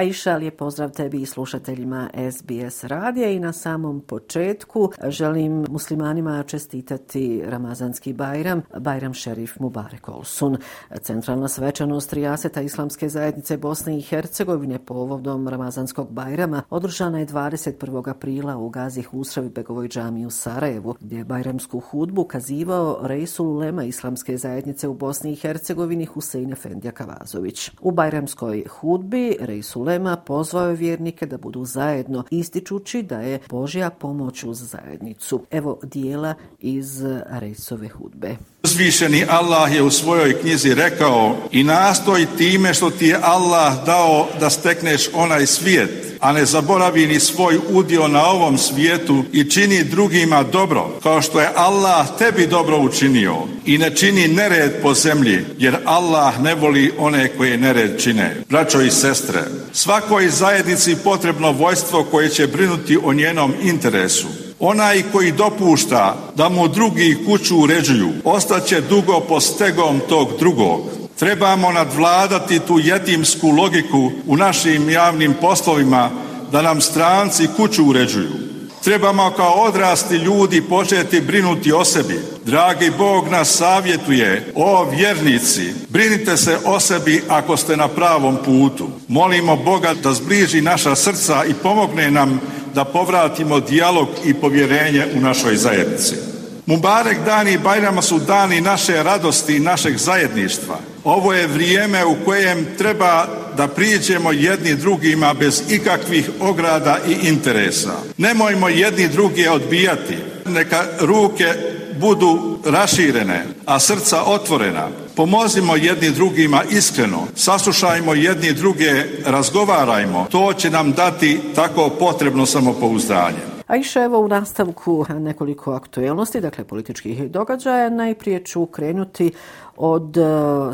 Aisha, lijep pozdrav tebi i slušateljima SBS radija i na samom početku želim muslimanima čestitati Ramazanski Bajram, Bajram šerif Mubarek Olsun. Centralna svečanost Rijaseta Islamske zajednice Bosne i Hercegovine povodom Ramazanskog Bajrama održana je 21. aprila u Gazi Husravi Begovoj džami u Sarajevu, gdje je Bajramsku hudbu kazivao Rejsul Lema Islamske zajednice u Bosni i Hercegovini Husein Efendija Kavazović. U Bajramskoj hudbi Rejsul Lema pozvao je vjernike da budu zajedno, ističući da je Božja pomoć uz zajednicu. Evo dijela iz Rejsove hudbe. Uzvišeni Allah je u svojoj knjizi rekao i nastoj time što ti je Allah dao da stekneš onaj svijet, a ne zaboravi ni svoj udio na ovom svijetu i čini drugima dobro, kao što je Allah tebi dobro učinio i ne čini nered po zemlji, jer Allah ne voli one koje nered čine. Braćo i sestre, svakoj zajednici potrebno vojstvo koje će brinuti o njenom interesu. Onaj koji dopušta da mu drugi kuću uređuju, ostaće dugo po stegom tog drugog. Trebamo nadvladati tu jetimsku logiku u našim javnim poslovima da nam stranci kuću uređuju. Trebamo kao odrasti ljudi početi brinuti o sebi. Dragi Bog nas savjetuje, o vjernici, brinite se o sebi ako ste na pravom putu. Molimo Boga da zbliži naša srca i pomogne nam da povratimo dijalog i povjerenje u našoj zajednici. Mubarek dani i Bajrama su dani naše radosti i našeg zajedništva. Ovo je vrijeme u kojem treba da priđemo jedni drugima bez ikakvih ograda i interesa. Nemojmo jedni drugi odbijati. Neka ruke budu raširene, a srca otvorena. Pomozimo jedni drugima iskreno, saslušajmo jedni druge, razgovarajmo. To će nam dati tako potrebno samopouzdanje. A iše evo u nastavku nekoliko aktuelnosti, dakle političkih događaja, najprije ću krenuti od e,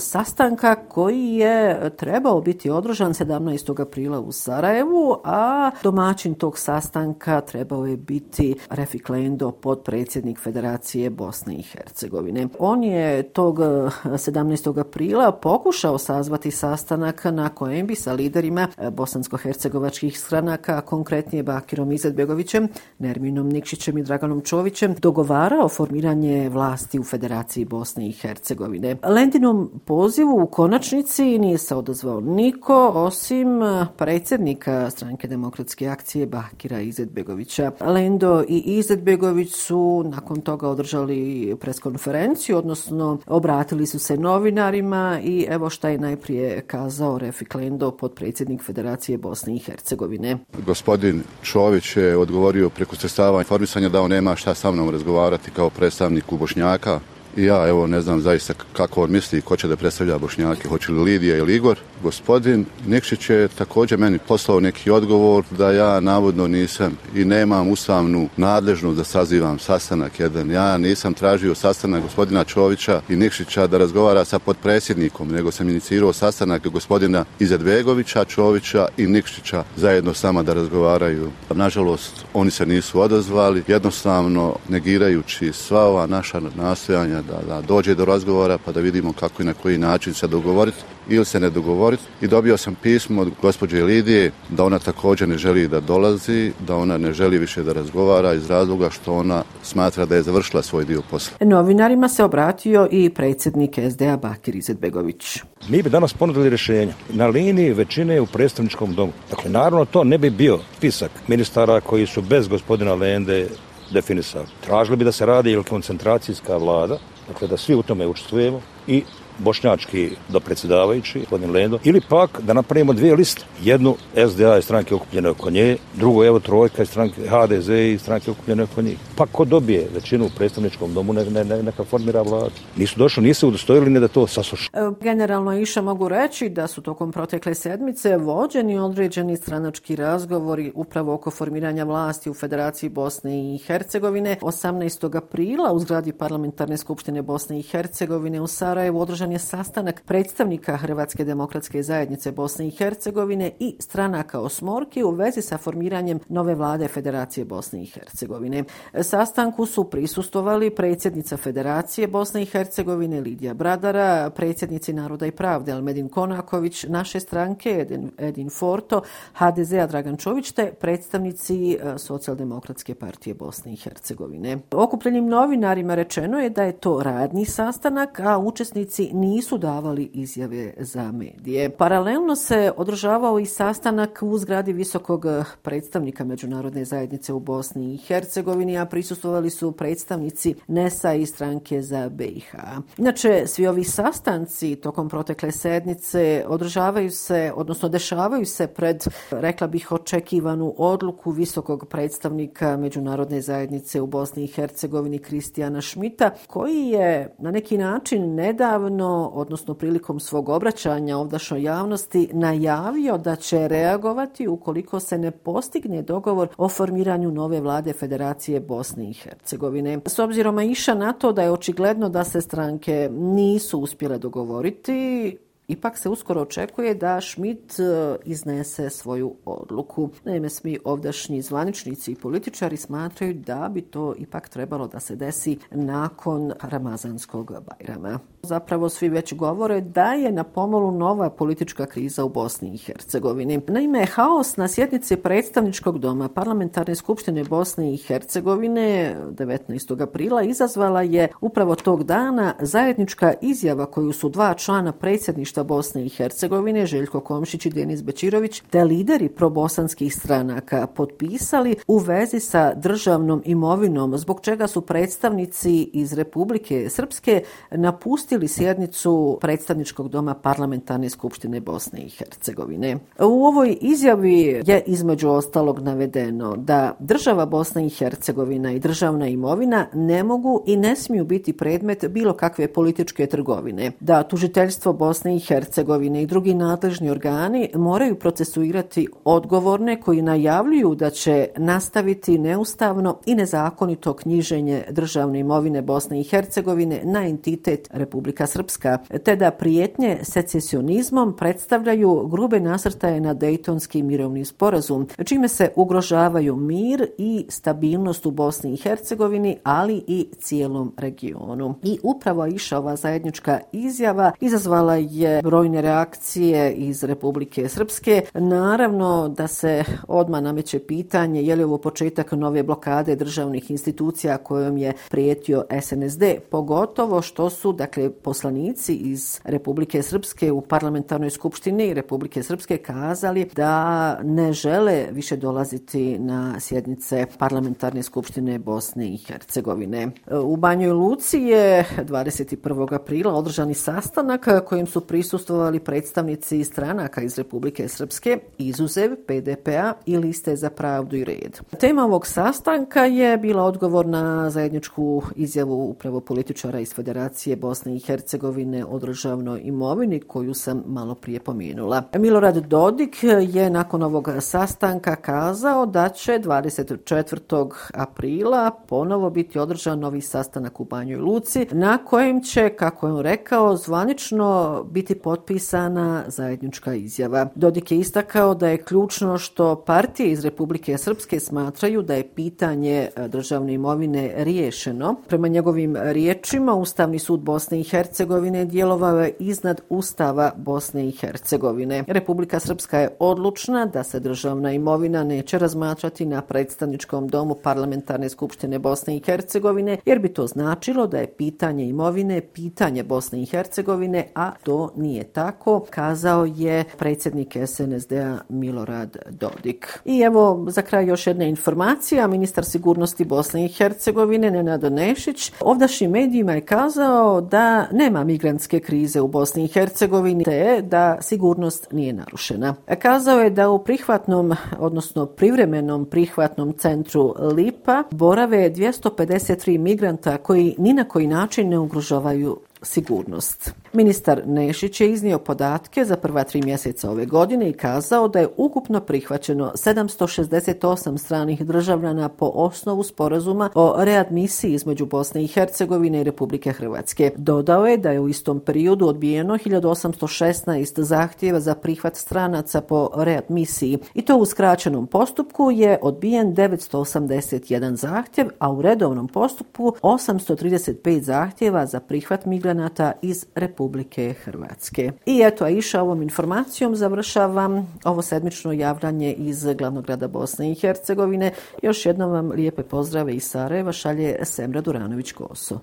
sastanka koji je trebao biti održan 17. aprila u Sarajevu, a domaćin tog sastanka trebao je biti Refik Lendo, podpredsjednik Federacije Bosne i Hercegovine. On je tog e, 17. Aprila pokušao sazvati sastanak na kojem bi sa liderima e, bosansko-hercegovačkih stranaka, konkretnije Bakirom Izetbegovićem, Nerminom Nikšićem i Draganom Čovićem, dogovarao formiranje vlasti u Federaciji Bosne i Hercegovine. Lendinom pozivu u konačnici nije se odazvao niko osim eh, predsjednika stranke demokratske akcije Bakira Izetbegovića. Lendo i Izetbegović su nakon toga održali preskonferenciju, odnosno obratili su se novinarima i evo šta je najprije kazao Refik Lendo, podpredsjednik Federacije Bosne i Hercegovine. Gospodin Čović je odgovorio preko sredstava informisanja da on nema šta sa mnom razgovarati kao predstavnik u Bošnjaka. I ja, evo, ne znam zaista kako on misli ko će da predstavlja Bošnjake, hoće li Lidija ili Igor. Gospodin Nikšić je također meni poslao neki odgovor da ja navodno nisam i nemam ustavnu nadležnost da sazivam sastanak jedan. Ja nisam tražio sastanak gospodina Čovića i Nikšića da razgovara sa podpredsjednikom, nego sam inicirao sastanak gospodina Izetbegovića, Čovića i Nikšića zajedno sama da razgovaraju. Nažalost, oni se nisu odazvali, jednostavno negirajući sva ova naša nastojanja da, da dođe do razgovora pa da vidimo kako i na koji način se dogovoriti ili se ne dogovoriti. I dobio sam pismo od gospođe Lidije da ona također ne želi da dolazi, da ona ne želi više da razgovara iz razloga što ona smatra da je završila svoj dio posla. Novinarima se obratio i predsjednik SDA Bakir Izetbegović. Mi bi danas ponudili rješenja na liniji većine u predstavničkom domu. Dakle, naravno to ne bi bio spisak ministara koji su bez gospodina Lende definisao. Tražili bi da se radi ili koncentracijska vlada, dakle da svi u tome učestvujemo i bošnjački do predsjedavajući, gospodin Lendo, ili pak da napravimo dvije liste. Jednu SDA i stranke okupljene oko nje, drugu evo trojka i stranke HDZ i stranke okupljene oko njih. Pa ko dobije većinu u predstavničkom domu, ne, ne, ne, neka formira vladu. Nisu došli, nisu udostojili ne da to sasluša. E, generalno iša mogu reći da su tokom protekle sedmice vođeni određeni stranački razgovori upravo oko formiranja vlasti u Federaciji Bosne i Hercegovine. 18. aprila u zgradi parlamentarne skupštine Bosne i Hercegovine u Sarajevu održan održan je sastanak predstavnika Hrvatske demokratske zajednice Bosne i Hercegovine i stranaka Osmorke u vezi sa formiranjem nove vlade Federacije Bosne i Hercegovine. Sastanku su prisustovali predsjednica Federacije Bosne i Hercegovine Lidija Bradara, predsjednici Naroda i pravde Almedin Konaković, naše stranke Edin, Edin Forto, HDZ-a Dragan Čović te predstavnici Socialdemokratske Socijaldemokratske partije Bosne i Hercegovine. Okupljenim novinarima rečeno je da je to radni sastanak, a učesnici nisu davali izjave za medije. Paralelno se održavao i sastanak u zgradi visokog eh, predstavnika Međunarodne zajednice u Bosni i Hercegovini, a prisustovali su predstavnici NESA i stranke za BiH. Inače, svi ovi sastanci tokom protekle sednice održavaju se, odnosno dešavaju se pred, rekla bih, očekivanu odluku visokog predstavnika Međunarodne zajednice u Bosni i Hercegovini Kristijana Šmita, koji je na neki način nedavno, odnosno prilikom svog obraćanja ovdašnjoj javnosti, najavio da će reagovati ukoliko se ne postigne dogovor o formiranju nove vlade Federacije Bosne i Hercegovine. S obzirom iša na to da je očigledno da se stranke nisu uspjele dogovoriti, Ipak se uskoro očekuje da Schmidt e, iznese svoju odluku. Naime, svi ovdašnji zvaničnici i političari smatraju da bi to ipak trebalo da se desi nakon Ramazanskog bajrama. Zapravo svi već govore da je na pomolu nova politička kriza u Bosni i Hercegovini. Naime, haos na sjednici predstavničkog doma Parlamentarne skupštine Bosne i Hercegovine 19. aprila izazvala je upravo tog dana zajednička izjava koju su dva člana predsjedništva Bosne i Hercegovine, Željko Komšić i Denis Bečirović, te lideri probosanskih stranaka potpisali u vezi sa državnom imovinom, zbog čega su predstavnici iz Republike Srpske napustili posjetili sjednicu predstavničkog doma parlamentarne skupštine Bosne i Hercegovine. U ovoj izjavi je između ostalog navedeno da država Bosna i Hercegovina i državna imovina ne mogu i ne smiju biti predmet bilo kakve političke trgovine, da tužiteljstvo Bosne i Hercegovine i drugi nadležni organi moraju procesuirati odgovorne koji najavljuju da će nastaviti neustavno i nezakonito knjiženje državne imovine Bosne i Hercegovine na entitet Republike Republika Srpska, te da prijetnje secesionizmom predstavljaju grube nasrtaje na Dejtonski mirovni sporazum, čime se ugrožavaju mir i stabilnost u Bosni i Hercegovini, ali i cijelom regionu. I upravo iša ova zajednička izjava izazvala je brojne reakcije iz Republike Srpske. Naravno da se odma nameće pitanje je li ovo početak nove blokade državnih institucija kojom je prijetio SNSD, pogotovo što su, dakle, poslanici iz Republike Srpske u parlamentarnoj skupštini Republike Srpske kazali da ne žele više dolaziti na sjednice parlamentarne skupštine Bosne i Hercegovine. U Banjoj Luci je 21. aprila održani sastanak kojim su prisustovali predstavnici stranaka iz Republike Srpske, Izuzev, PDP-a i Liste za pravdu i red. Tema ovog sastanka je bila odgovor na zajedničku izjavu upravo političara iz Federacije Bosne i Hercegovine o državnoj imovini koju sam malo prije pominula. Milorad Dodik je nakon ovog sastanka kazao da će 24. aprila ponovo biti održan novi sastanak u Banjoj Luci na kojem će, kako je on rekao, zvanično biti potpisana zajednička izjava. Dodik je istakao da je ključno što partije iz Republike Srpske smatraju da je pitanje državne imovine riješeno. Prema njegovim riječima, Ustavni sud Bosne i Hercegovine djelovao je iznad Ustava Bosne i Hercegovine. Republika Srpska je odlučna da se državna imovina neće razmatrati na predstavničkom domu Parlamentarne skupštine Bosne i Hercegovine, jer bi to značilo da je pitanje imovine pitanje Bosne i Hercegovine, a to nije tako, kazao je predsjednik SNSD-a Milorad Dodik. I evo, za kraj još jedna informacija. Ministar sigurnosti Bosne i Hercegovine, Nenad Nešić, ovdašnjim medijima je kazao da nema migrantske krize u Bosni i Hercegovini, te da sigurnost nije narušena. Kazao je da u prihvatnom, odnosno privremenom prihvatnom centru Lipa borave 253 migranta koji ni na koji način ne ugrožavaju sigurnost. Ministar Nešić je iznio podatke za prva tri mjeseca ove godine i kazao da je ukupno prihvaćeno 768 stranih državljana po osnovu sporazuma o readmisiji između Bosne i Hercegovine i Republike Hrvatske. Dodao je da je u istom periodu odbijeno 1816 zahtjeva za prihvat stranaca po readmisiji i to u skraćenom postupku je odbijen 981 zahtjev, a u redovnom postupku 835 zahtjeva za prihvat migranata iz Republike Hrvatske. I eto, a iša ovom informacijom završavam ovo sedmično javljanje iz glavnog grada Bosne i Hercegovine. Još jednom vam lijepe pozdrave iz Sarajeva šalje Semra Duranović-Koso.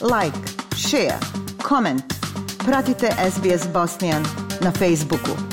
Like, share, comment. Pratite SBS Bosnian na Facebooku.